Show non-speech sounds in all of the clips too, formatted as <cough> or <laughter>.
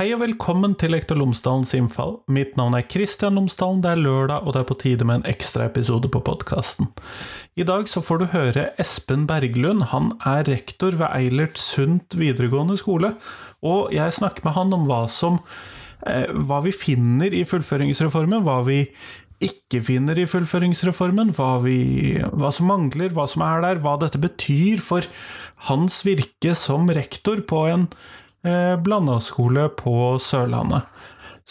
Hei og velkommen til Lektor Lomsdalens innfall. Mitt navn er Kristian Lomsdalen, det er lørdag, og det er på tide med en ekstra episode på podkasten. I dag så får du høre Espen Berglund. Han er rektor ved Eilert Sundt videregående skole, og jeg snakker med han om hva som eh, hva vi finner i fullføringsreformen, hva vi ikke finner i fullføringsreformen, hva, vi, hva som mangler, hva som er der, hva dette betyr for hans virke som rektor på en eh, blanda-skole på Sørlandet.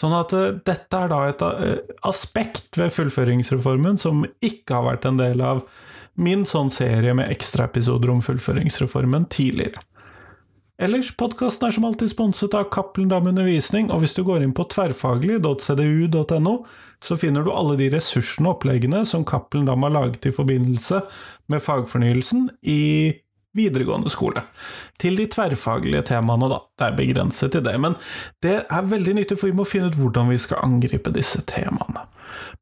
Sånn at eh, dette er da et eh, aspekt ved fullføringsreformen som ikke har vært en del av min sånn serie med ekstraepisoder om fullføringsreformen tidligere. Ellers, podkasten er som alltid sponset av Cappelen Dam Undervisning, og hvis du går inn på tverrfaglig.cdu.no, så finner du alle de ressursene og oppleggene som Cappelen Dam har laget i forbindelse med fagfornyelsen i videregående skole. Til de tverrfaglige temaene, da. Det er begrenset til det, men det er veldig nyttig, for vi må finne ut hvordan vi skal angripe disse temaene.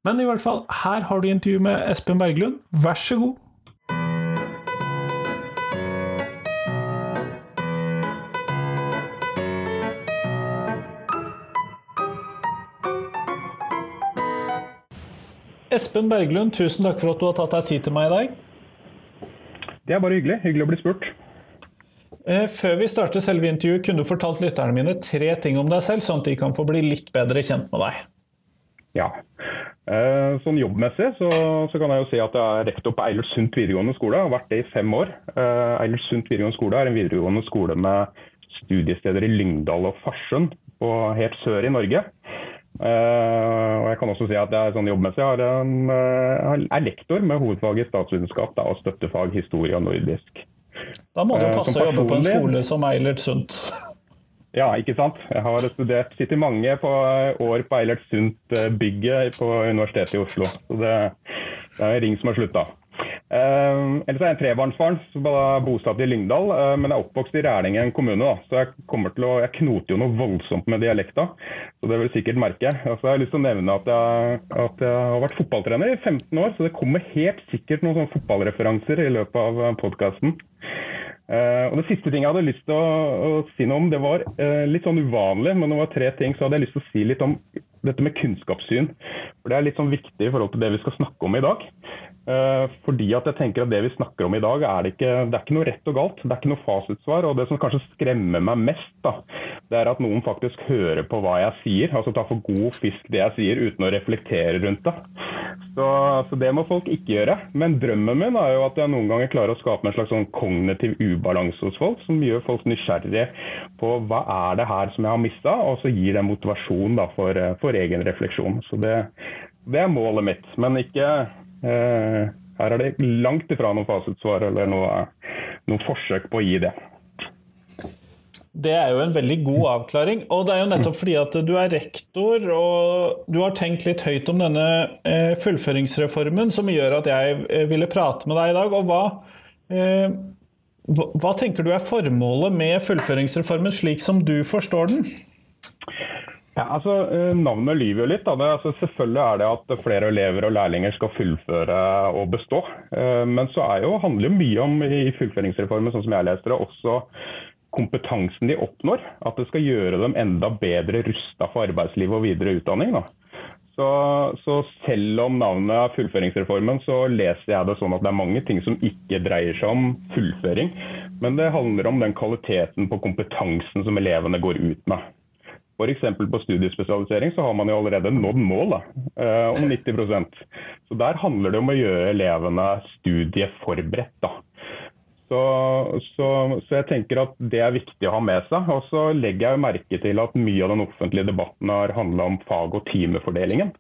Men i hvert fall, her har du intervju med Espen Berglund. Vær så god. Espen Berglund, tusen takk for at du har tatt deg tid til meg i dag. Det er bare hyggelig. Hyggelig å bli spurt. Eh, før vi starter selve intervjuet, kunne du fortalt lytterne mine tre ting om deg selv, sånn at de kan få bli litt bedre kjent med deg? Ja. Eh, sånn jobbmessig så, så, kan jeg jo si at jeg er rektor på Eilert Sundt videregående skole. Jeg har vært det i fem år. Eilertsundt Eilert Sundt videregående skole er en videregående skole med studiesteder i Lyngdal og Farsund, og helt sør i Norge. Uh, og jeg kan også si at jeg sånn jobbmessig har en, uh, er lektor med hovedfag i statsvitenskap da, og støttefag historie og nordisk. Da må det jo passe å jobbe på en skole som Eilert Sundt. <laughs> ja, ikke sant. Jeg har studert, sitter mange på år på Eilert Sundt-bygget på Universitetet i Oslo. Så det, det er en ring som har slutta. Uh, ellers er jeg en trebarnsbarn som er bosatt i Lyngdal, uh, men er oppvokst i Rælingen kommune. Da. Så jeg, kommer til å, jeg knoter jo noe voldsomt med dialekta, så det vil sikkert merke. Og så har jeg lyst til å nevne at jeg, at jeg, har vært fotballtrener i 15 år, så det kommer helt sikkert noen sånne fotballreferanser i løpet av eh, podkasten. Uh, og Det siste ting jeg hadde lyst til å, å si noe om, det var litt sånn uvanlig, men det var tre ting. Så hadde jeg lyst til å si litt om dette med kunnskapssyn. For Det er litt sånn viktig i forhold til det vi skal snakke om i dag. Eh, fordi at jeg tenker at Det vi snakker om i dag, er det, ikke, det er ikke noe rett og galt. Det er ikke noe fasitsvar. og Det som kanskje skremmer meg mest, da, det er at noen faktisk hører på hva jeg sier. altså Tar for god fisk det jeg sier, uten å reflektere rundt det. Så, så, Det må folk ikke gjøre. Men drømmen min er jo at jeg noen ganger klarer å skape en slags sånn kognitiv ubalanse hos folk, som gjør folk nysgjerrige på hva er det her som jeg har mista, og så gir det motivasjon da, for, for egen refleksjon. Så det, det er målet mitt. Men ikke Eh, her er det langt ifra noe fasitsvar eller noe, noe forsøk på å gi det. Det er jo en veldig god avklaring. Og det er jo nettopp fordi at du er rektor og du har tenkt litt høyt om denne eh, fullføringsreformen som gjør at jeg eh, ville prate med deg i dag. Og hva, hva tenker du er formålet med fullføringsreformen slik som du forstår den? Ja, altså, eh, Navnet lyver jo litt. Da. Altså, selvfølgelig er det at flere elever og lærlinger skal fullføre og bestå. Eh, men så jo, handler jo mye om i fullføringsreformen, sånn som jeg leser det, også kompetansen de oppnår. At det skal gjøre dem enda bedre rusta for arbeidsliv og videre utdanning. Da. Så, så, selv om navnet er fullføringsreformen, så leser jeg det sånn at det er mange ting som ikke dreier seg om fullføring. Men det handler om den kvaliteten på kompetansen som elevene går ut med. F.eks. på studiespesialisering så har man jo allerede nådd mål da, eh, om 90% Så Der handler det om å gjøre elevene studieforberedt. da. Så, så, så, jeg tenker at det er viktig å ha med seg. Og så legger jeg merke til at mye av den offentlige debatten har handla om fag- og timefordelingen.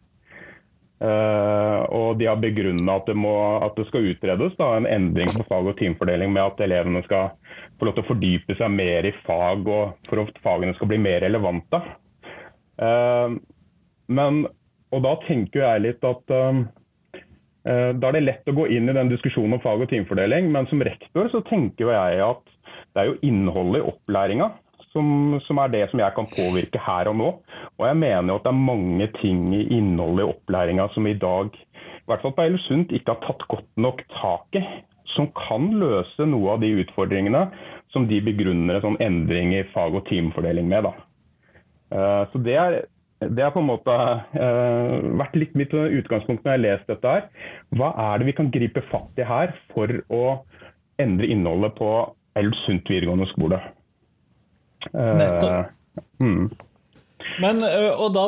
Uh, og de har begrunna at, at, det skal utredes da, en endring på fag- og teamfordeling med at elevene skal få lov til å fordype seg mer i fag og for at fagene skal bli mer relevante. Uh, men, og da tenker jeg litt at uh, da er det lett å gå inn i den diskusjonen om fag- og teamfordeling, men som rektor så tenker jeg at det er jo innholdet i opplæringa som, som, er det som jeg kan påvirke her og nå. Og jeg mener jo at det er mange ting i innholdet i opplæringa som i dag, i hvert fall på Eilesund, ikke har tatt godt nok tak i. Som kan løse noe av de utfordringene som de begrunner en sånn endring i fag- og timefordeling med. da. Så det er, det har på en måte vært litt mitt utgangspunkt når jeg har lest dette. her. Hva er det vi kan gripe fatt i her for å endre innholdet på Elvsundt videregående skole? Nettopp. Mm. Men, og da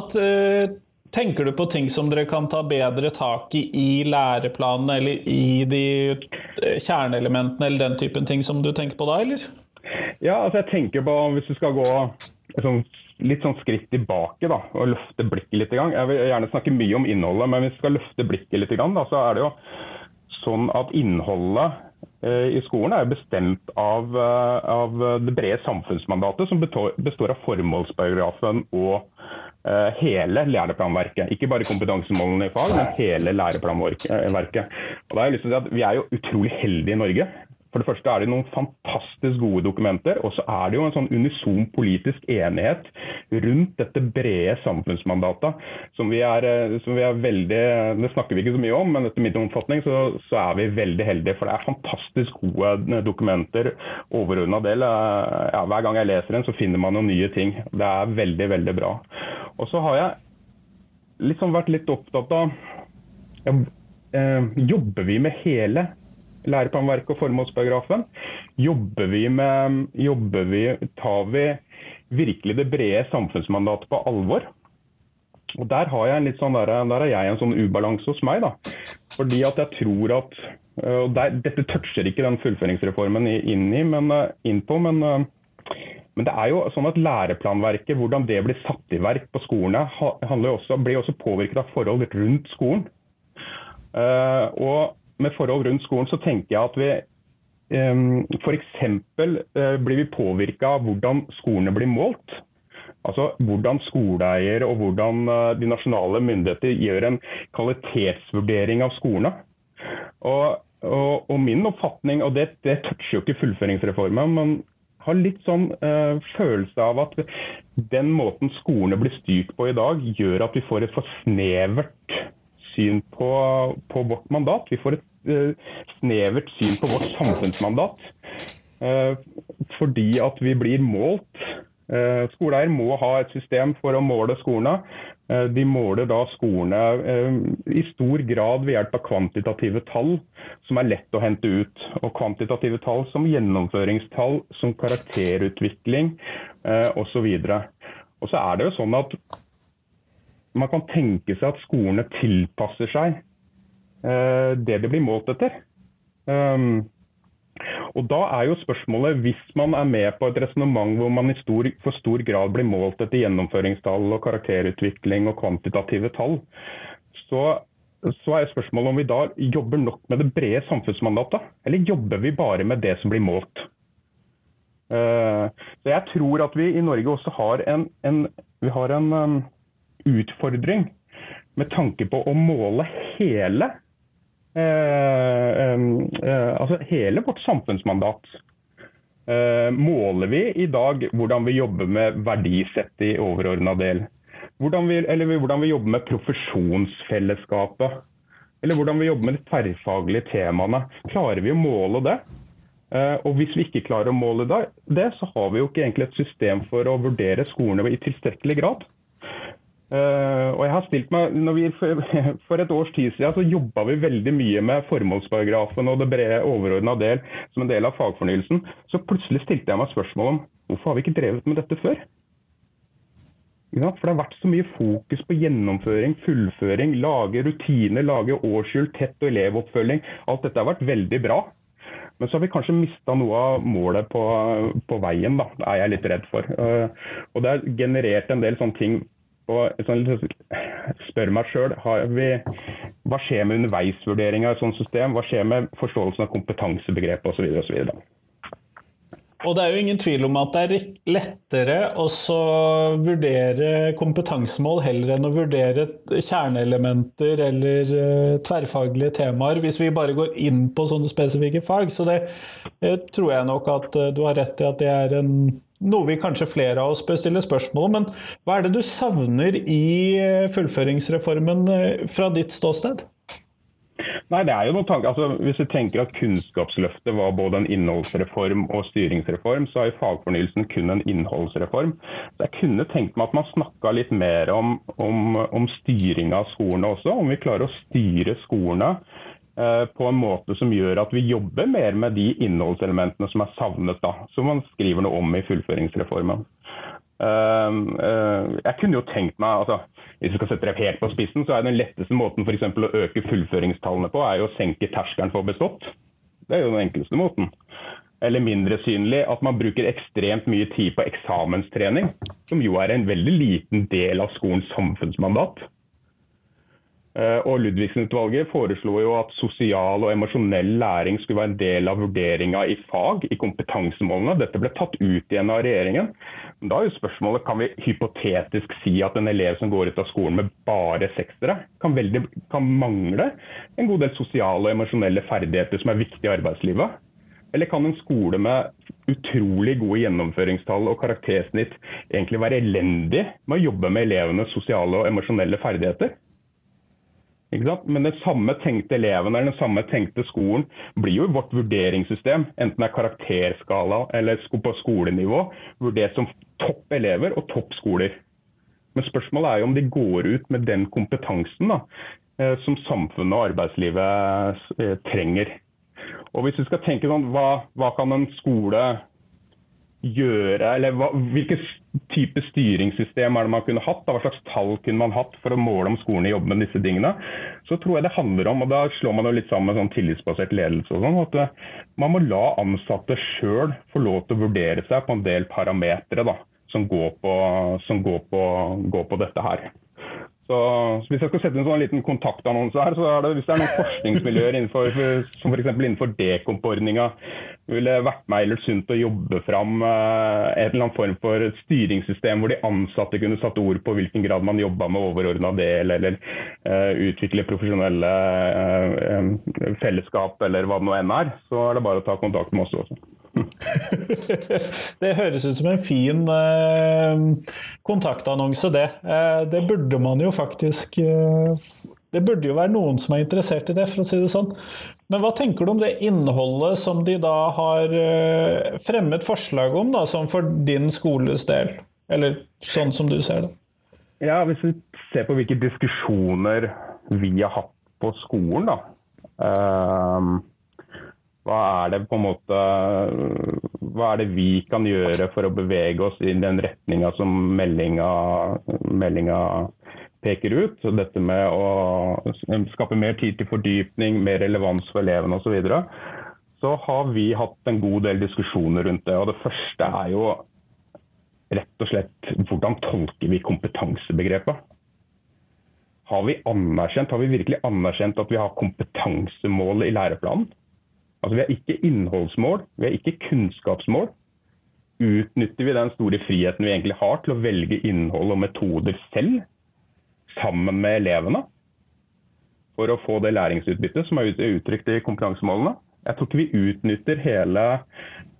Tenker du på ting som dere kan ta bedre tak i i læreplanene, eller i de kjerneelementene, eller den typen ting som du tenker på da, eller? Ja, altså jeg tenker på hvis du skal gå sånn, litt sånn skritt tilbake da, og løfte blikket litt. i gang. Jeg vil gjerne snakke mye om innholdet, men hvis vi skal løfte blikket litt, da, så er det jo sånn at innholdet eh, i skolen er bestemt av, eh, av det brede samfunnsmandatet, som består av formålsparagrafen og Eh, hele læreplanverket. Ikke bare kompetansemålene i fag, men hele læreplanverket. Og da har jeg lyst til å si at Vi er jo utrolig heldige i Norge. For det første er det noen fantastisk gode dokumenter, og så er det jo en sånn unison politisk enighet rundt dette brede samfunnsmandatet. Som vi er, eh, som vi er veldig Det snakker vi ikke så mye om, men etter min oppfatning så, så, er vi veldig heldige. For det er fantastisk gode eh, dokumenter. Overordna del. Ja, hver gang jeg leser en, så finner man noen nye ting. Det er veldig, veldig bra. Og så har jeg liksom vært litt opptatt av ja, eh, Jobber vi med hele læreplanverket og formålsparagrafen? Jobber vi med jobber vi, Tar vi virkelig det brede samfunnsmandatet på alvor? Og Der har jeg en sånn der, der er jeg en sånn ubalanse hos meg. da. Fordi at jeg tror at og der, Dette toucher ikke den fullføringsreformen inn, i, men, eh, inn men eh, men det er jo sånn at læreplanverket, hvordan det blir satt i verk på skolene, også, blir også påvirket av forhold rundt skolen. Uh, og med forhold rundt skolen så tenker jeg at vi f.eks. Uh, blir vi påvirka av hvordan skolene blir målt. Altså Hvordan skoleeier og hvordan uh, de nasjonale myndigheter gjør en kvalitetsvurdering av skolene. Og, og, og min oppfatning, og det, det toucher jo ikke fullføringsreformen, men har litt sånn uh, følelse av at den måten skolene blir styrt på i dag, gjør at vi får et for snevert syn på, på vårt mandat. Vi får et snevert syn på vårt samfunnsmandat. Uh, fordi at vi blir målt. Skoleeier må ha et system for å måle skolene. Eh, de måler da skolene eh, i stor grad ved hjelp av kvantitative tall som er lett å hente ut. Og kvantitative tall som gjennomføringstall, som karakterutvikling eh, osv. Og så er det jo sånn at man kan tenke seg at skolene tilpasser seg det det blir målt etter. Um, og Da er jo spørsmålet, hvis man er med på et resonnement hvor man i stor, for stor grad blir målt etter gjennomføringstall og karakterutvikling og kvantitative tall, så, så er spørsmålet om vi da jobber nok med det brede samfunnsmandatet, eller jobber vi bare med det som blir målt. Uh, så Jeg tror at vi i Norge også har en, en, har en um, utfordring med tanke på å måle hele Eh, eh, altså hele vårt samfunnsmandat. Eh, måler vi i dag hvordan vi jobber med verdisett i overordna del? Hvordan vi, eller hvordan vi jobber med profesjonsfellesskapet? Eller hvordan vi jobber med de tverrfaglige temaene? Klarer vi å måle det? Og Hvis vi ikke klarer å måle det, så har vi jo ikke egentlig et system for å vurdere skolene i tilstrekkelig grad. Uh, og jeg har stilt meg, vi, <laughs> for, et års tid siden så jobba vi veldig mye med formålsparagrafen og det brede overordna del som en del av fagfornyelsen. Så plutselig stilte jeg meg spørsmål om hvorfor har vi ikke drevet med dette før? Ja, for det har vært så mye fokus på gjennomføring, fullføring, lage rutiner, lage årsskjul, tett og elevoppfølging. Alt dette har vært veldig bra. Men så har vi kanskje mista noe av målet på, på veien, da. Er jeg litt redd for. Uh, og det har generert en del sånne ting og spør meg sjøl hva skjer med underveisvurderinga i et sånt system? Hva skjer med forståelsen av kompetansebegrepet osv. osv. Og det er jo ingen tvil om at det er lettere å vurdere kompetansemål heller enn å vurdere kjerneelementer eller uh, tverrfaglige temaer, hvis vi bare går inn på sånne spesifikke fag. Så det tror jeg nok at uh, du har rett i at det er en noe vi kanskje flere av oss bør stille spørsmål om. Men hva er det du savner i fullføringsreformen eh, fra ditt ståsted? Nei, det er jo noen tanker. Altså, hvis du tenker at Kunnskapsløftet var både en innholdsreform og styringsreform, så er fagfornyelsen kun en innholdsreform. Så Jeg kunne tenkt meg at man snakka litt mer om, om, om styring av skolene også. Om vi klarer å styre skolene på en måte som gjør at vi jobber mer med de innholdselementene som er savnet, da, som man skriver noe om i fullføringsreformen. Uh, uh, jeg kunne jo tenkt meg, altså, Hvis vi skal sette det helt på spissen, så er den letteste måten for å øke fullføringstallene på, er jo å senke terskelen for bestått. Det er jo den enkleste måten. Eller mindre synlig at man bruker ekstremt mye tid på eksamenstrening, som jo er en veldig liten del av skolens samfunnsmandat. Uh, og Ludvigsen-utvalget foreslo jo at sosial og emosjonell læring skulle være en del av vurderinga i fag, i kompetansemålene. Dette ble tatt ut igjen av regjeringen. Da er jo spørsmålet kan vi hypotetisk si at en elev som går ut av skolen med bare seksere, kan, kan mangle en god del sosiale og emosjonelle ferdigheter som er viktige i arbeidslivet? Eller kan en skole med utrolig gode gjennomføringstall og karaktersnitt egentlig være elendig med å jobbe med elevenes sosiale og emosjonelle ferdigheter? Men den samme tenkte eleven eller den samme tenkte skolen blir jo vårt vurderingssystem, enten det er karakterskala eller på skolenivå, vurdert som topp elever og topp skoler. Men spørsmålet er jo om de går ut med den kompetansen da, eh, som samfunnet og arbeidslivet eh, trenger. Og hvis vi skal tenke sånn, hva, hva kan en skole gjøre, eller hva, hvilke type styringssystem er det man kunne hatt? Hva slags tall kunne man hatt for å måle om skolene jobber med disse tingene? Så tror jeg det handler om, og da slår man jo litt sammen med sånn tillitsbasert ledelse og sånn, at eh, man må la ansatte sjøl få lov til å vurdere seg på en del parametere som, går på, som går, på, går på dette her. Så Hvis jeg skal sette en sånn liten kontaktannonse her, så er det hvis det er noen forskningsmiljøer innenfor, som f.eks. innenfor dekomp-ordninga ville vært med eller sunt å jobbe fram et en eller annen form for styringssystem hvor de ansatte kunne satt ord på hvilken grad man jobba med overordna del, eller uh, utvikle profesjonelle uh, fellesskap, eller hva det nå enn er, så er det bare å ta kontakt med oss også. <laughs> det høres ut som en fin eh, kontaktannonse, det. Eh, det burde man jo faktisk eh, Det burde jo være noen som er interessert i det, for å si det sånn. Men hva tenker du om det innholdet som de da har eh, fremmet forslag om, da, som for din skoles del? Eller sånn som du ser det? Ja, Hvis vi ser på hvilke diskusjoner vi har hatt på skolen, da. Um, hva er det på en måte Hva er det vi kan gjøre for å bevege oss i den retninga som meldinga, meldinga peker ut? Dette med å skape mer tid til fordypning, mer relevans for elevene osv. Så, så har vi hatt en god del diskusjoner rundt det. og Det første er jo rett og slett hvordan tolker vi kompetansebegrepet? Har vi anerkjent, har vi virkelig anerkjent at vi har kompetansemål i læreplanen? Altså Vi har ikke innholdsmål, vi har ikke kunnskapsmål. Utnytter vi den store friheten vi egentlig har til å velge innhold og metoder selv, sammen med elevene, for å få det læringsutbyttet som er uttrykt i kompetansemålene? Jeg tror ikke vi utnytter hele,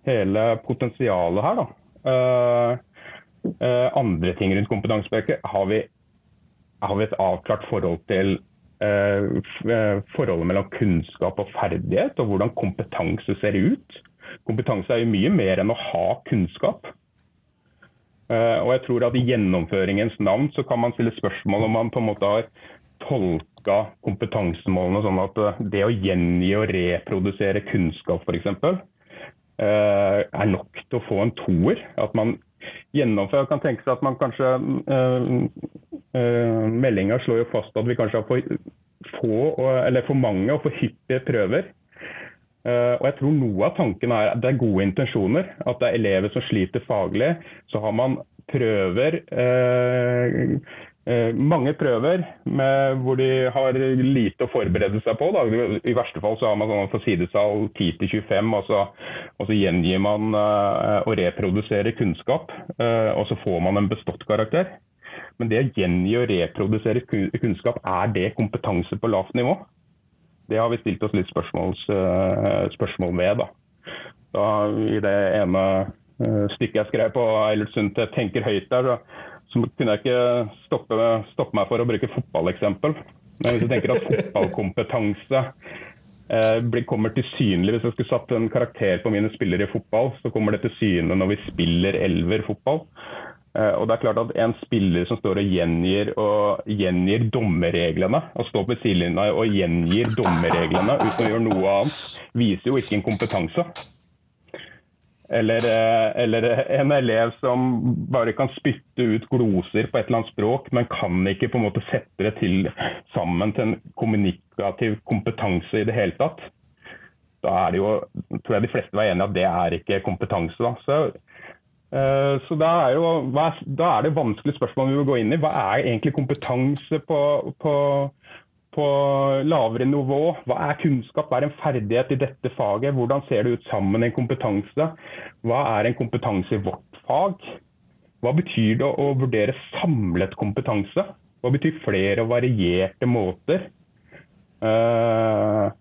hele potensialet her. Uh, uh, andre ting rundt kompetansebøker har vi, har vi et avklart forhold til eh, forholdet mellom kunnskap og ferdighet, og hvordan kompetanse ser ut. Kompetanse er jo mye mer enn å ha kunnskap. Eh, og jeg tror at I gjennomføringens navn så kan man stille spørsmål om man på en måte har tolka kompetansemålene sånn at det å gjengi og reprodusere kunnskap f.eks. er nok til å få en toer. At man gjennomfører kan tenke seg at man kanskje Meldinga slår jo fast at vi kanskje har for, få, eller for mange og for hyppige prøver. Uh, og jeg tror Noe av tanken er at det er gode intensjoner. At det er elever som sliter faglig. Så har man prøver, uh, mange prøver med, hvor de har lite å forberede seg på. Da. I verste fall så har man sånn for sidesal 10-25, og, og, så gjengir man og reproduserer kunnskap. og så får man en bestått karakter. Men det å gjengi og reprodusere kunnskap, er det kompetanse på lavt nivå? Det har vi stilt oss litt eh, spørsmål ved. Da. Da, I det ene uh, stykket jeg skrev på Eilert Sundt 'Tenker høyt' der, så, så, kunne jeg ikke stoppe, stoppe meg for å bruke fotballeksempel. Men hvis du tenker at fotballkompetanse eh, kommer til synlig Hvis jeg skulle satt en karakter på mine spillere i fotball, så kommer det til syne når vi spiller elver fotball. Eh, og det er klart at En spiller som står og gjengir, og gjengir dommerreglene, og står på sidelinja og gjengir dommerreglene uten å gjøre noe annet, viser jo ikke en kompetanse. Eller, eh, eller, en elev som bare kan spytte ut gloser på et eller annet språk, men kan ikke på en måte sette det til sammen til en kommunikativ kompetanse i det hele tatt. Da er det jo, tror jeg de fleste var enige at det er ikke kompetanse. da. Så Eh, så da er, jo, da er det vanskelige spørsmål vi vil gå inn i. Hva er egentlig kompetanse på, på, på, lavere nivå? Hva er kunnskap, hva er en ferdighet i dette faget? Hvordan ser det ut sammen en kompetanse? Hva er en kompetanse i vårt fag? Hva betyr det å vurdere samlet kompetanse? Hva betyr flere og varierte måter? Uh,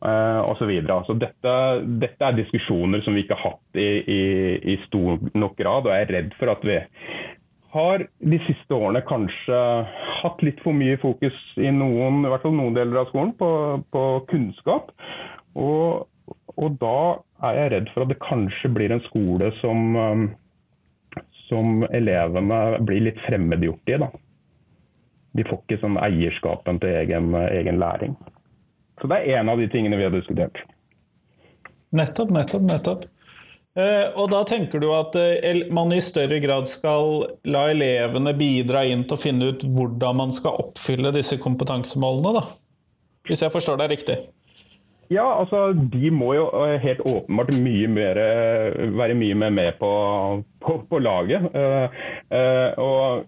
og så altså, dette, dette, er diskusjoner som vi ikke har hatt i, i, i, stor nok grad. Og jeg er redd for at vi har de siste årene kanskje hatt litt for mye fokus i noen, i hvert fall noen deler av skolen på, på kunnskap. Og, og, da er jeg redd for at det kanskje blir en skole som, um, som elevene blir litt fremmedgjort i. Da. De får ikke sånn eierskapen til egen, egen læring. Så det er en av de tingene vi har diskutert. Nettopp, nettopp, nettopp. Eh, og da tenker du at eh, man i større grad skal la elevene bidra inn til å finne ut hvordan man skal oppfylle disse kompetansemålene, da? Hvis jeg forstår deg riktig? Ja, altså de må jo eh, helt åpenbart mye mer, være mye mer med på, på, på laget. Og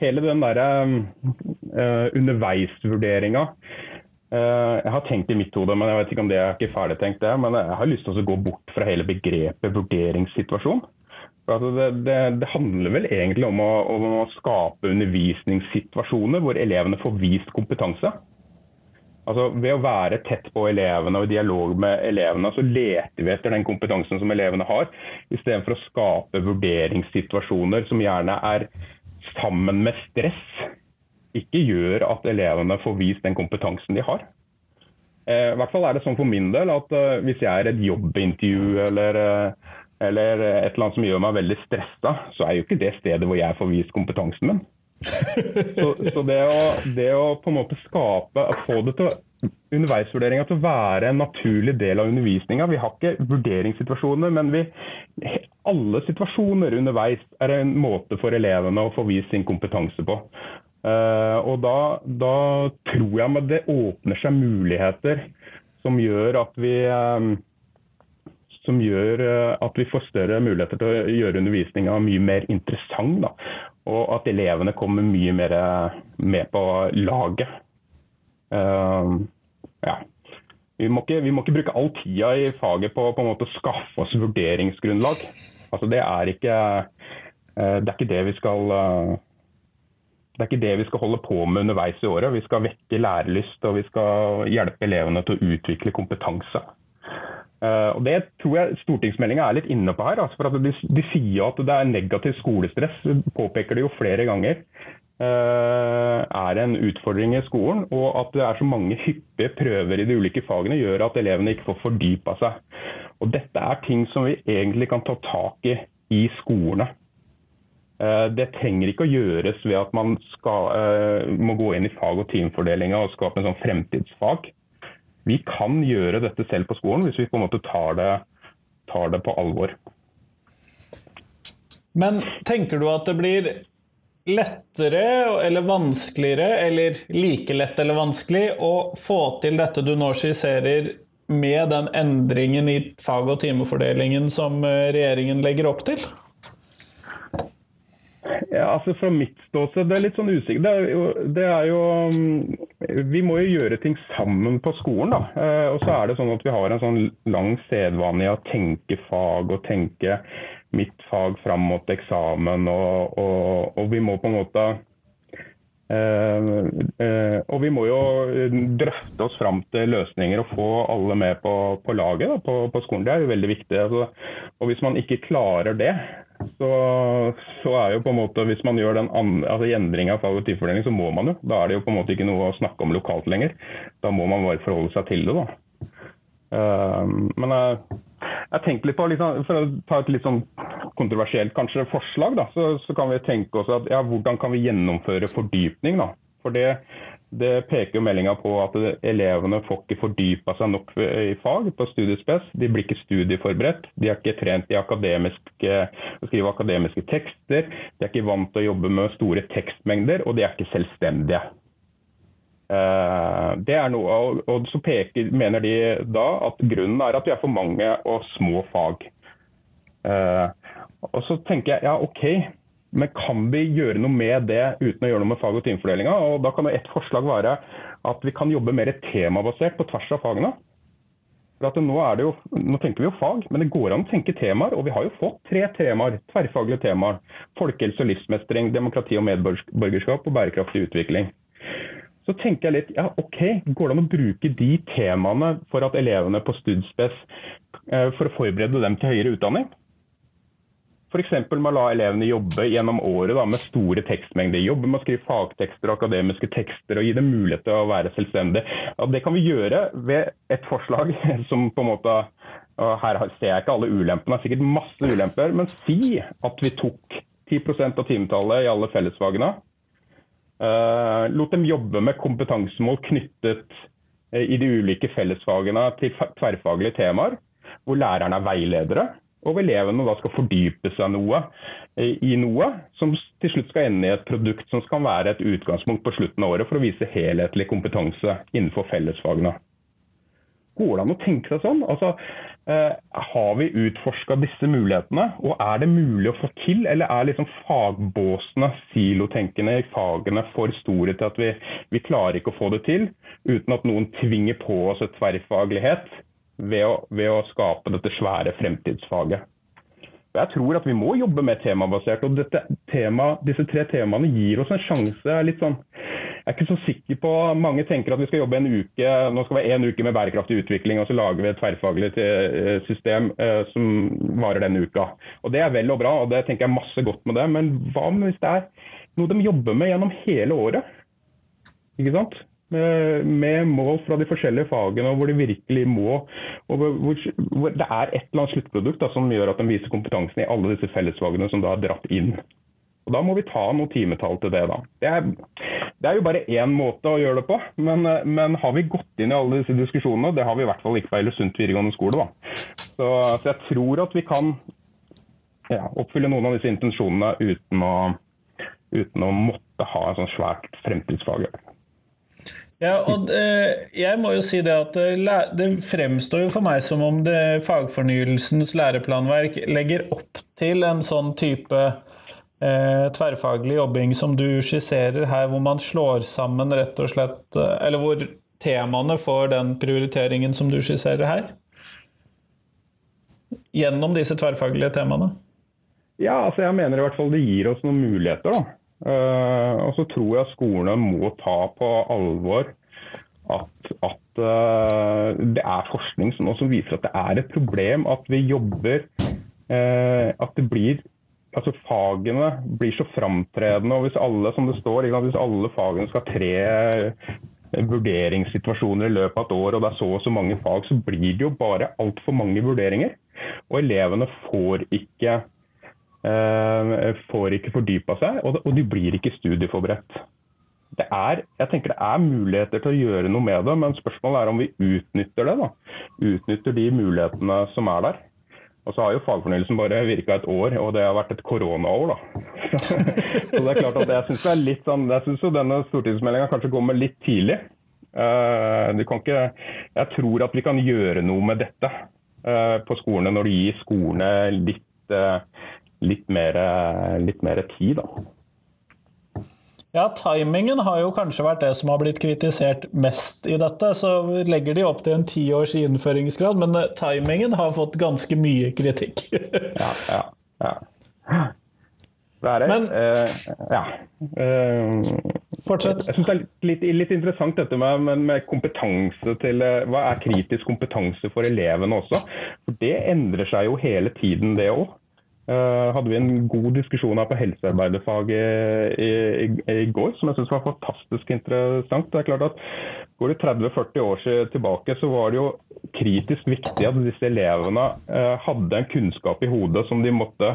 hele den derre underveisvurderinga jeg har tenkt i mitt hode, men jeg vet ikke om det er ikke ferdigtenkt, det. Men jeg har lyst til å gå bort fra hele begrepet vurderingssituasjon. Altså det, det, det, handler vel egentlig om å, om å, skape undervisningssituasjoner hvor elevene får vist kompetanse. Altså Ved å være tett på elevene og i dialog med elevene, så leter vi etter den kompetansen som elevene har, istedenfor å skape vurderingssituasjoner som gjerne er sammen med stress ikke gjør at elevene får vist den kompetansen de har. Eh, I hvert fall er det sånn for min del at uh, hvis jeg er et jobbintervju eller, uh, eller, et eller annet som gjør meg veldig stressa, så er jo ikke det stedet hvor jeg får vist kompetansen min. så, så det, å, det, å, på en måte skape, få det til underveisvurderinga til å være en naturlig del av undervisninga. Vi har ikke vurderingssituasjoner, men vi, alle situasjoner underveis er en måte for elevene å få vist sin kompetanse på. Uh, og da, da, tror jeg at det åpner seg muligheter som gjør at vi um, som gjør uh, at vi får større muligheter til å gjøre undervisninga mye mer interessant. Da. Og at elevene kommer mye mer med på laget. Uh, ja. Vi må, ikke, vi må, ikke, bruke all tida i faget på, på å skaffe oss vurderingsgrunnlag. Altså, det, er ikke, det er ikke det vi skal det er ikke det vi skal holde på med underveis i året. Vi skal vekke lærelyst og vi skal hjelpe elevene til å utvikle kompetanse. Uh, og Det tror jeg stortingsmeldinga er litt inne på her. Altså for de, de, sier at det er negativ skolestress, påpeker det jo flere ganger. Uh, er en utfordring i skolen. Og at det er så mange hyppige prøver i de ulike fagene gjør at elevene ikke får fordypa seg. Og Dette er ting som vi egentlig kan ta tak i i skolene. Eh, det trenger ikke å gjøres ved at man skal, eh, må gå inn i fag- og teamfordelinga og skape en sånn fremtidsfag. Vi kan gjøre dette selv på skolen hvis vi på en måte tar det, tar det på alvor. Men tenker du at det blir lettere eller vanskeligere, eller like lett eller vanskelig, å få til dette du nå skisserer med den endringen i fag- og timefordelingen som eh, regjeringen legger opp til? Ja, altså Fra mitt ståsted, det er litt sånn usikkert. Det er jo, det er jo mm, Vi må jo gjøre ting sammen på skolen. da. Eh, og så er det sånn at vi har en sånn lang sedvane i å tenke fag og tenke mitt fag fram mot eksamen. Og, og, og vi må på en måte eh, eh, og vi må jo drøfte oss fram til løsninger og få alle med på, på laget da, på, på, skolen. Det er jo veldig viktig. Altså, og hvis man ikke klarer det, så, så, er jo på en måte, hvis man gjør den altså endringa av fag- så må man jo. Da er det jo på en måte ikke noe å snakke om lokalt lenger. Da må man bare forholde seg til det, da. Uh, men jeg, jeg tenker litt på, liksom, For å ta et litt sånn kontroversielt kanskje forslag, da, så, så kan vi tenke oss at ja, hvordan kan vi gjennomføre fordypning? da? For det, det peker jo meldinga på at elevene får ikke fordypa seg nok i fag på studiespes. De blir ikke studieforberedt. De er ikke trent i å skrive akademiske tekster. De er ikke vant til å jobbe med store tekstmengder, og de er ikke selvstendige. Eh, det er noe, og så peker, mener de da at grunnen er at vi er for mange og små fag. Eh, og så tenker jeg ja, OK, men kan vi gjøre noe med det uten å gjøre noe med fag- og timefordelinga? Og da kan jo ett forslag være at vi kan jobbe mer temabasert på tvers av fagene. For nå, jo, nå, tenker vi jo fag, men det går an å tenke temaer. Og vi har jo fått tre temaer, tverrfaglige temaer. Folkehelse og livsmestring, demokrati og medborgerskap og bærekraftig utvikling. Så tenker jeg litt, ja OK, går det an å bruke de temaene for at elevene på Studspes eh, for å forberede dem til høyere utdanning? F.eks. med å la elevene jobbe gjennom året da, med store tekstmengder. Jobbe med å skrive fagtekster og akademiske tekster og gi dem mulighet til å være selvstendig. Ja, det kan vi gjøre ved et forslag <laughs> som på en måte og Her ser jeg ikke alle ulempene, det er sikkert masse ulemper. Men si at vi tok 10% av timetallet i alle fellesfagene. Uh, lot dem jobbe med kompetansemål knyttet uh, i de ulike fellesfagene til tverrfaglige temaer, hvor lærerne er veiledere og elevene da skal fordype seg noe eh, i noe som til slutt skal ende i et produkt som skal være et utgangspunkt på slutten av året for å vise helhetlig kompetanse innenfor fellesfagene. Går det an å tenke seg sånn? Altså, eh, har vi utforska disse mulighetene, og er det mulig å få til? Eller er liksom fagbåsene, silotenkende i fagene, for store til at vi, vi klarer ikke å få det til, uten at noen tvinger på oss et tverrfaglighet? Ved å, ved å skape dette svære fremtidsfaget. Jeg tror at vi må jobbe mer temabasert. og tema, Disse tre temaene gir oss en sjanse. litt sånn, Jeg er ikke så sikker på Mange tenker at vi skal jobbe en uke nå skal vi en uke med bærekraftig utvikling, og så lager vi et tverrfaglig eh, system eh, som varer denne uka. Og Det er vel og bra, og det tenker jeg masse godt med det. Men hva hvis det er noe de jobber med gjennom hele året? Ikke sant? Med, mål fra de forskjellige fagene, og hvor de virkelig må og hvor, hvor Det er et eller annet sluttprodukt da, som gjør at de viser kompetansen i alle disse fellesfagene som da er dratt inn. Og Da må vi ta noen timetall til det. da. Det er, det er jo bare én måte å gjøre det på. Men, men, har vi gått inn i alle disse diskusjonene? Det har vi i hvert fall ikke på Eilesund videregående skole. da. Så, så, jeg tror at vi kan ja, oppfylle noen av disse intensjonene uten å, uten å måtte ha et sånt svært fremtidsfag. Ja, og eh, jeg må jo si det at det fremstår jo for meg som om det fagfornyelsens læreplanverk legger opp til en sånn type eh, tverrfaglig jobbing som du skisserer her, hvor man slår sammen rett og slett eh, Eller hvor temaene får den prioriteringen som du skisserer her? Gjennom disse tverrfaglige temaene? Ja, altså jeg mener i hvert fall det gir oss noen muligheter, da. Uh, og så tror jeg skolene må ta på alvor at, at uh, det er forskning som også viser at det er et problem at vi jobber uh, At det blir altså Fagene blir så framtredende. og Hvis alle som det står, hvis alle fagene skal tre vurderingssituasjoner i løpet av et år, og det er så og så mange fag, så blir det jo bare altfor mange vurderinger. Og elevene får ikke Eh, får ikke fordypa seg, og de blir ikke studieforberedt. Det er, jeg tenker det er muligheter til å gjøre noe med det, men spørsmålet er om vi utnytter det. da. Utnytter de mulighetene som er der. Og så har jo fagfornyelsen bare virka et år, og det har vært et koronaår, da. <laughs> så det er klart at jeg syns det er litt sånn, jeg synes jo denne stortingsmeldinga kanskje kommer litt tidlig. Uh, ikke, jeg tror at vi kan gjøre noe med dette uh, på skolene når du gir skolene litt uh, litt mer, litt mer tid, da. Ja, timingen har jo kanskje vært det som har blitt kritisert mest i dette. Så legger de opp til en tiårs innføringsgrad, men eh, timingen har fått ganske mye kritikk. <laughs> ja, ja, ja. Det er det. Men, uh, ja. Uh, Fortsett. Jeg, jeg syns det er litt, litt, interessant dette med, med, kompetanse til Hva er kritisk kompetanse for elevene også? For Det endrer seg jo hele tiden, det òg. Uh, hadde vi en god diskusjon her på helsearbeiderfaget i, i, i, går, som jeg syns var fantastisk interessant. Det er klart at Går det 30-40 år tilbake, så var det jo kritisk viktig at disse elevene uh, hadde en kunnskap i hodet som de måtte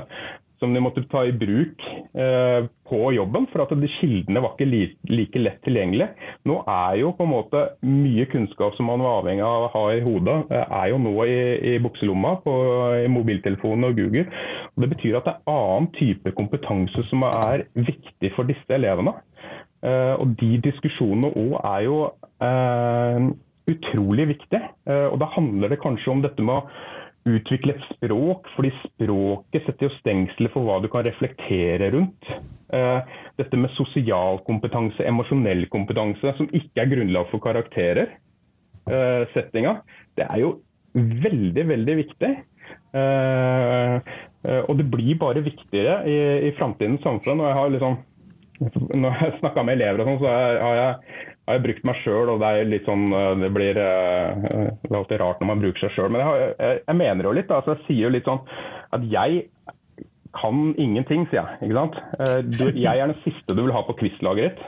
som de måtte ta i bruk eh, på jobben, for at de kildene var ikke like, like lett tilgjengelig. Nå er jo på en måte mye kunnskap som man var avhengig av å ha i hodet, eh, er jo nå i, i bukselomma på i mobiltelefonen og Google. Og det betyr at det er annen type kompetanse som er viktig for disse elevene. Eh, og de diskusjonene òg er jo eh, utrolig viktige. Eh, og da handler det kanskje om dette med å utvikle et språk, fordi språket setter jo stengsler for hva du kan reflektere rundt. Uh, dette med sosial kompetanse, emosjonell kompetanse, som ikke er grunnlag for karakterer, uh, settinga, det er jo veldig, veldig viktig. Uh, og det blir bare viktigere i, i framtidens samfunn. og jeg har liksom når jeg snakka med elever, og sånn, så har jeg, har jeg, brukt meg sjøl. Og det er litt sånn, eh, det blir eh, det alltid rart når man bruker seg sjøl. Men jeg, jeg, jeg, mener jo litt. Altså, jeg sier jo litt sånn at jeg kan ingenting, sier jeg. ikke sant? Eh, du, jeg er den siste du vil ha på quizlaget ditt.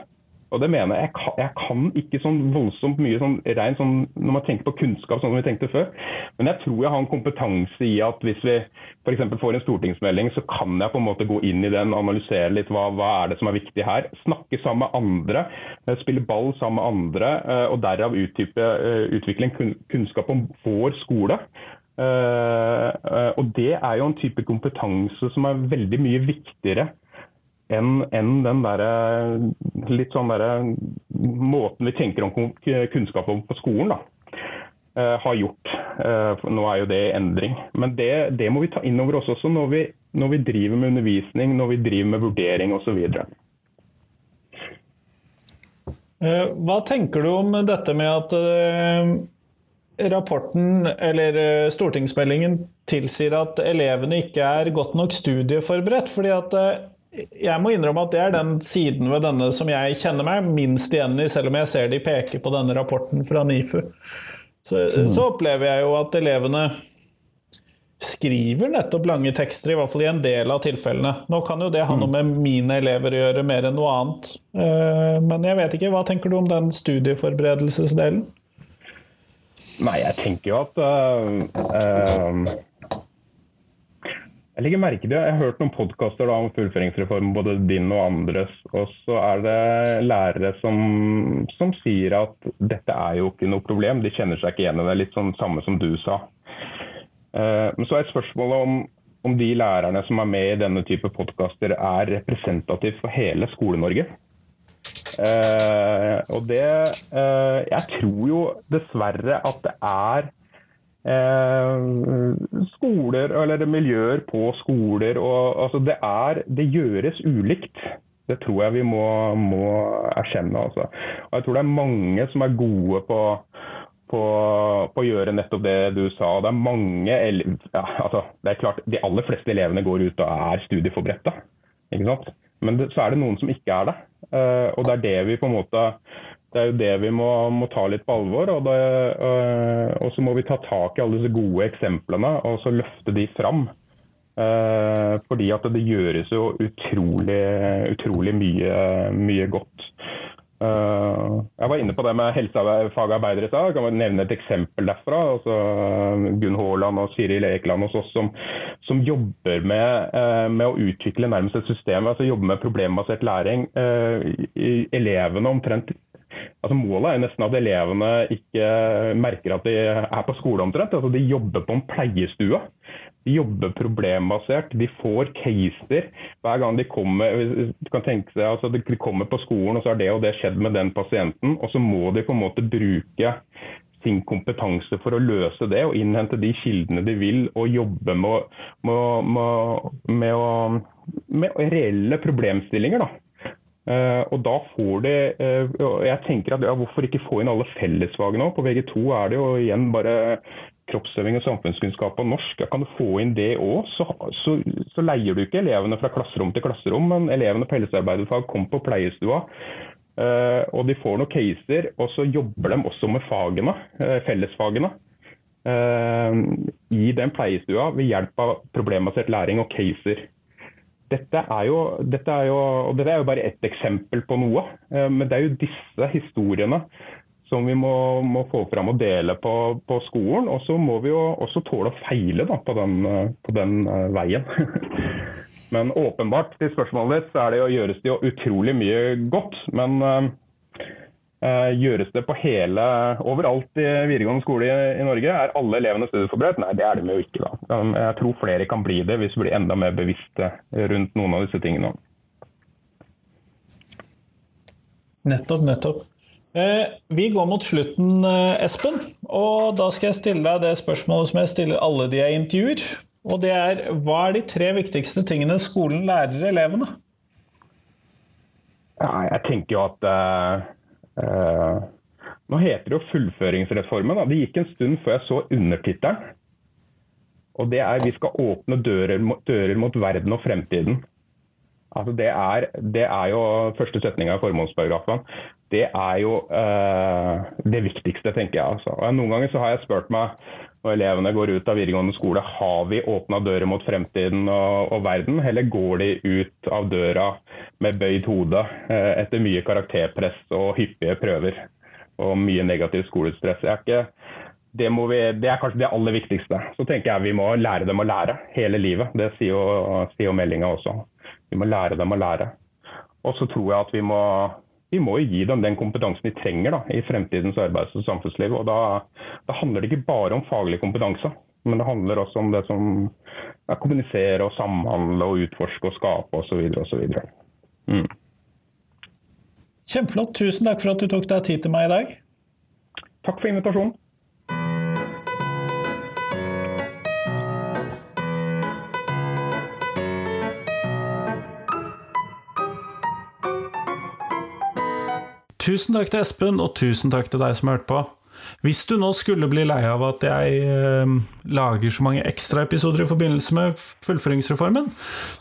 Og det mener jeg. Jeg kan, ikke sånn voldsomt mye sånn rein sånn når man tenker på kunnskap, sånn som vi tenkte før. Men jeg tror jeg har en kompetanse i at hvis vi f.eks. får en stortingsmelding, så kan jeg på en måte gå inn i den, analysere litt hva, hva er det som er viktig her. Snakke sammen med andre, eh, spille ball sammen med andre, eh, og derav uttype, eh, utvikle en kunnskap om vår skole. Og det er jo en type kompetanse som er veldig mye viktigere enn en den der, litt sånn der, måten vi tenker om kunnskap om på skolen. da, uh, har gjort. Uh, nå er jo det endring. Men det, det, må vi ta inn over oss også når vi, når vi driver med undervisning, når vi driver med vurdering osv. Uh, hva tenker du om dette med at rapporten eller stortingsmeldingen tilsier at elevene ikke er godt nok studieforberedt? fordi at jeg må innrømme at det er den siden ved denne som jeg kjenner meg minst igjen i, selv om jeg ser de peker på denne rapporten fra NIFU. Så, mm. så opplever jeg jo at elevene skriver nettopp lange tekster, i hvert fall i en del av tilfellene. Nå kan jo det ha noe mm. med mine elever å gjøre, mer enn noe annet. Eh, men jeg vet ikke, hva tenker du om den studieforberedelsesdelen? Nei, jeg tenker jo at uh, uh jeg legger merke til, jeg har hørt noen podkaster om fullføringsreformen, både din og andres. Og så er det lærere som, som, sier at dette er jo ikke noe problem. De kjenner seg ikke igjen i det. Litt sånn samme som du sa. Eh, men så er spørsmålet om, om de lærerne som er med i denne type podkaster, er representativt for hele Skole-Norge. Uh, og det uh, Jeg tror jo dessverre at det er Eh, skoler eller miljøer på skoler. Og, altså det, er, det gjøres ulikt. Det tror jeg vi må, må erkjenne. Altså. Og jeg tror det er mange som er gode på, på, på, å gjøre nettopp det du sa. Det er mange ja, altså, det er klart, De aller fleste elevene går ut og er studieforberedte. Men det, så er det noen som ikke er det. Uh, og det er det vi på en måte det er jo det vi må, må ta litt på alvor. Og, det, øh, og, så må vi ta tak i alle disse gode eksemplene og så løfte de fram. Uh, fordi at det gjøres jo utrolig, utrolig mye, mye godt. Uh, jeg var inne på det med helsefagarbeidere i stad. Kan nevne et eksempel derfra. Altså, Gunn Haaland og Siri Ekeland hos oss som, som jobber med, uh, med, å utvikle nærmest et system. altså Jobber med problembasert læring. elevene omtrent altså Målet er jo nesten at elevene ikke merker at de er på skole omtrent. Altså de jobber på en pleiestue. De jobber problembasert. De får caser hver gang de kommer. Du kan tenke seg altså De kommer på skolen, og så har det og det skjedd med den pasienten. Og så må de på en måte bruke sin kompetanse for å løse det og innhente de kildene de vil, og jobbe med, med, med, med, med reelle problemstillinger. da. Uh, og da får de uh, Jeg tenker at ja, Hvorfor ikke få inn alle fellesfagene òg? På VG2 er det jo igjen bare kroppsøving og samfunnskunnskap og norsk. Kan du få inn det òg, så, så, så, leier du ikke elevene fra klasserom til klasserom, men elevene på helsearbeiderfag kommer på pleiestua. Uh, og de får noen caser, og så jobber de også med fagene, fellesfagene. i den pleiestua ved hjelp av problembasert læring og caser. Dette er, jo, dette, er jo, dette er jo bare ett eksempel på noe, men det er jo disse historiene som vi må, må, få fram og dele på, på skolen. Og så må vi jo også tåle å feile da, på, den, på, den, veien. <laughs> men åpenbart, til spørsmålet ditt, så er det jo, gjøres det jo utrolig mye godt. Men uh, gjøres det på hele Overalt i videregående skole i, i, Norge? Er alle elevene studieforberedt? Nei, det er de jo ikke. da. Jeg tror flere kan bli det hvis vi blir enda mer bevisste rundt noen av disse tingene. Nettopp, nettopp. Eh, vi går mot slutten, eh, Espen, og da skal jeg stille deg det spørsmålet som jeg stiller alle de jeg intervjuer. Og det er hva er de tre viktigste tingene skolen lærer elevene? Ja, jeg tenker jo at uh, uh, Nå heter det jo fullføringsreformen. Da. Det gikk en stund før jeg så undertittelen. Og det er 'Vi skal åpne dører, dører mot verden og fremtiden'. Altså det, er, det er jo første setninga i formålsparagrafen det er jo uh, det viktigste, tenker jeg. Altså. Noen ganger så har jeg spurt meg når elevene går ut av videregående skole, har vi åpna dører mot fremtiden og, og, verden, eller går de ut av døra med bøyd hode uh, etter mye karakterpress og hyppige prøver og mye negativt skolestress? Ikke, det, vi, det, er kanskje det aller viktigste. Så tenker jeg vi må lære dem å lære hele livet. Det sier jo, sier jo meldinga også. Vi må lære dem å lære. Og så tror jeg at vi må vi må jo gi dem den kompetansen de trenger da, i fremtidens arbeids- og samfunnsliv. og da, da, handler det ikke bare om faglig kompetanse, men det handler også om det som er kommunisere og samhandle og utforske og skape osv. osv. Mm. Kjempeflott. Tusen takk for at du tok deg tid til meg i dag. Takk for invitasjonen. Tusen takk til Espen, og tusen takk til deg som hørte på. Hvis du nå skulle bli lei av at jeg eh, lager så mange ekstraepisoder i forbindelse med fullføringsreformen,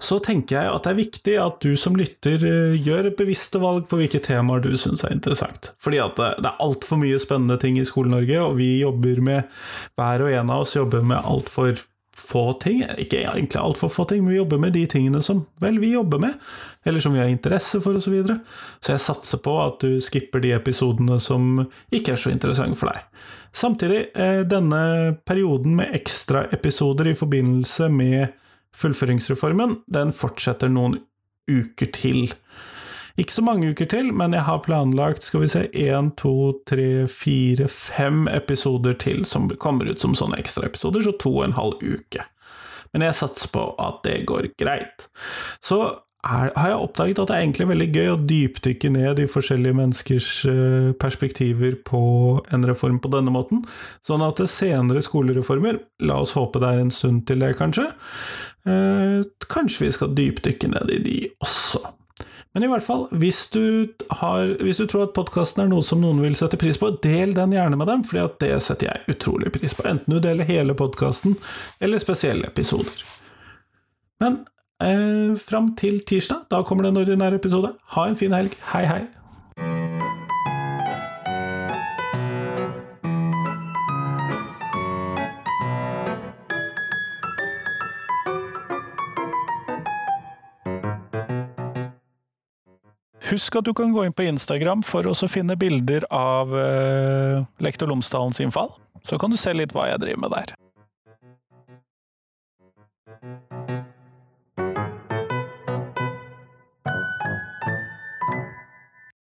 så tenker jeg at det er viktig at du som lytter eh, gjør bevisste valg på hvilke temaer du syns er interessant. Fordi at det, det er altfor mye spennende ting i Skole-Norge, og vi jobber med Hver og en av oss jobber med altfor få ting. Ikke egentlig altfor få ting, men vi jobber med de tingene som vel vi jobber med, eller som vi har interesse for, osv. Så, videre. så jeg satser på at du skipper de episodene som ikke er så interessante for deg. Samtidig, eh, denne perioden med ekstraepisoder i forbindelse med fullføringsreformen, den fortsetter noen uker til. Ikke så mange uker til, men jeg har planlagt skal vi se, én, to, tre, fire, fem episoder til som kommer ut som sånne ekstraepisoder, så to og en halv uke. Men jeg satser på at det går greit. Så er, har jeg oppdaget at det er egentlig veldig gøy å dypdykke ned i forskjellige menneskers uh, perspektiver på en reform på denne måten. Sånn at det senere skolereformer, la oss håpe det er en stund til det, kanskje, eh, kanskje vi skal dypdykke ned i de også. Men i hvert fall, hvis du, har, hvis du tror at podkasten er noe som noen vil sette pris på, del den gjerne med dem, for det setter jeg utrolig pris på. Enten du deler hele podkasten eller spesielle episoder. Men eh, fram til tirsdag, da kommer det en ordinær episode. Ha en fin helg. Hei, hei. Husk at du kan gå inn på Instagram for å finne bilder av uh, Lektor Lomsdalens innfall. Så kan du se litt hva jeg driver med der.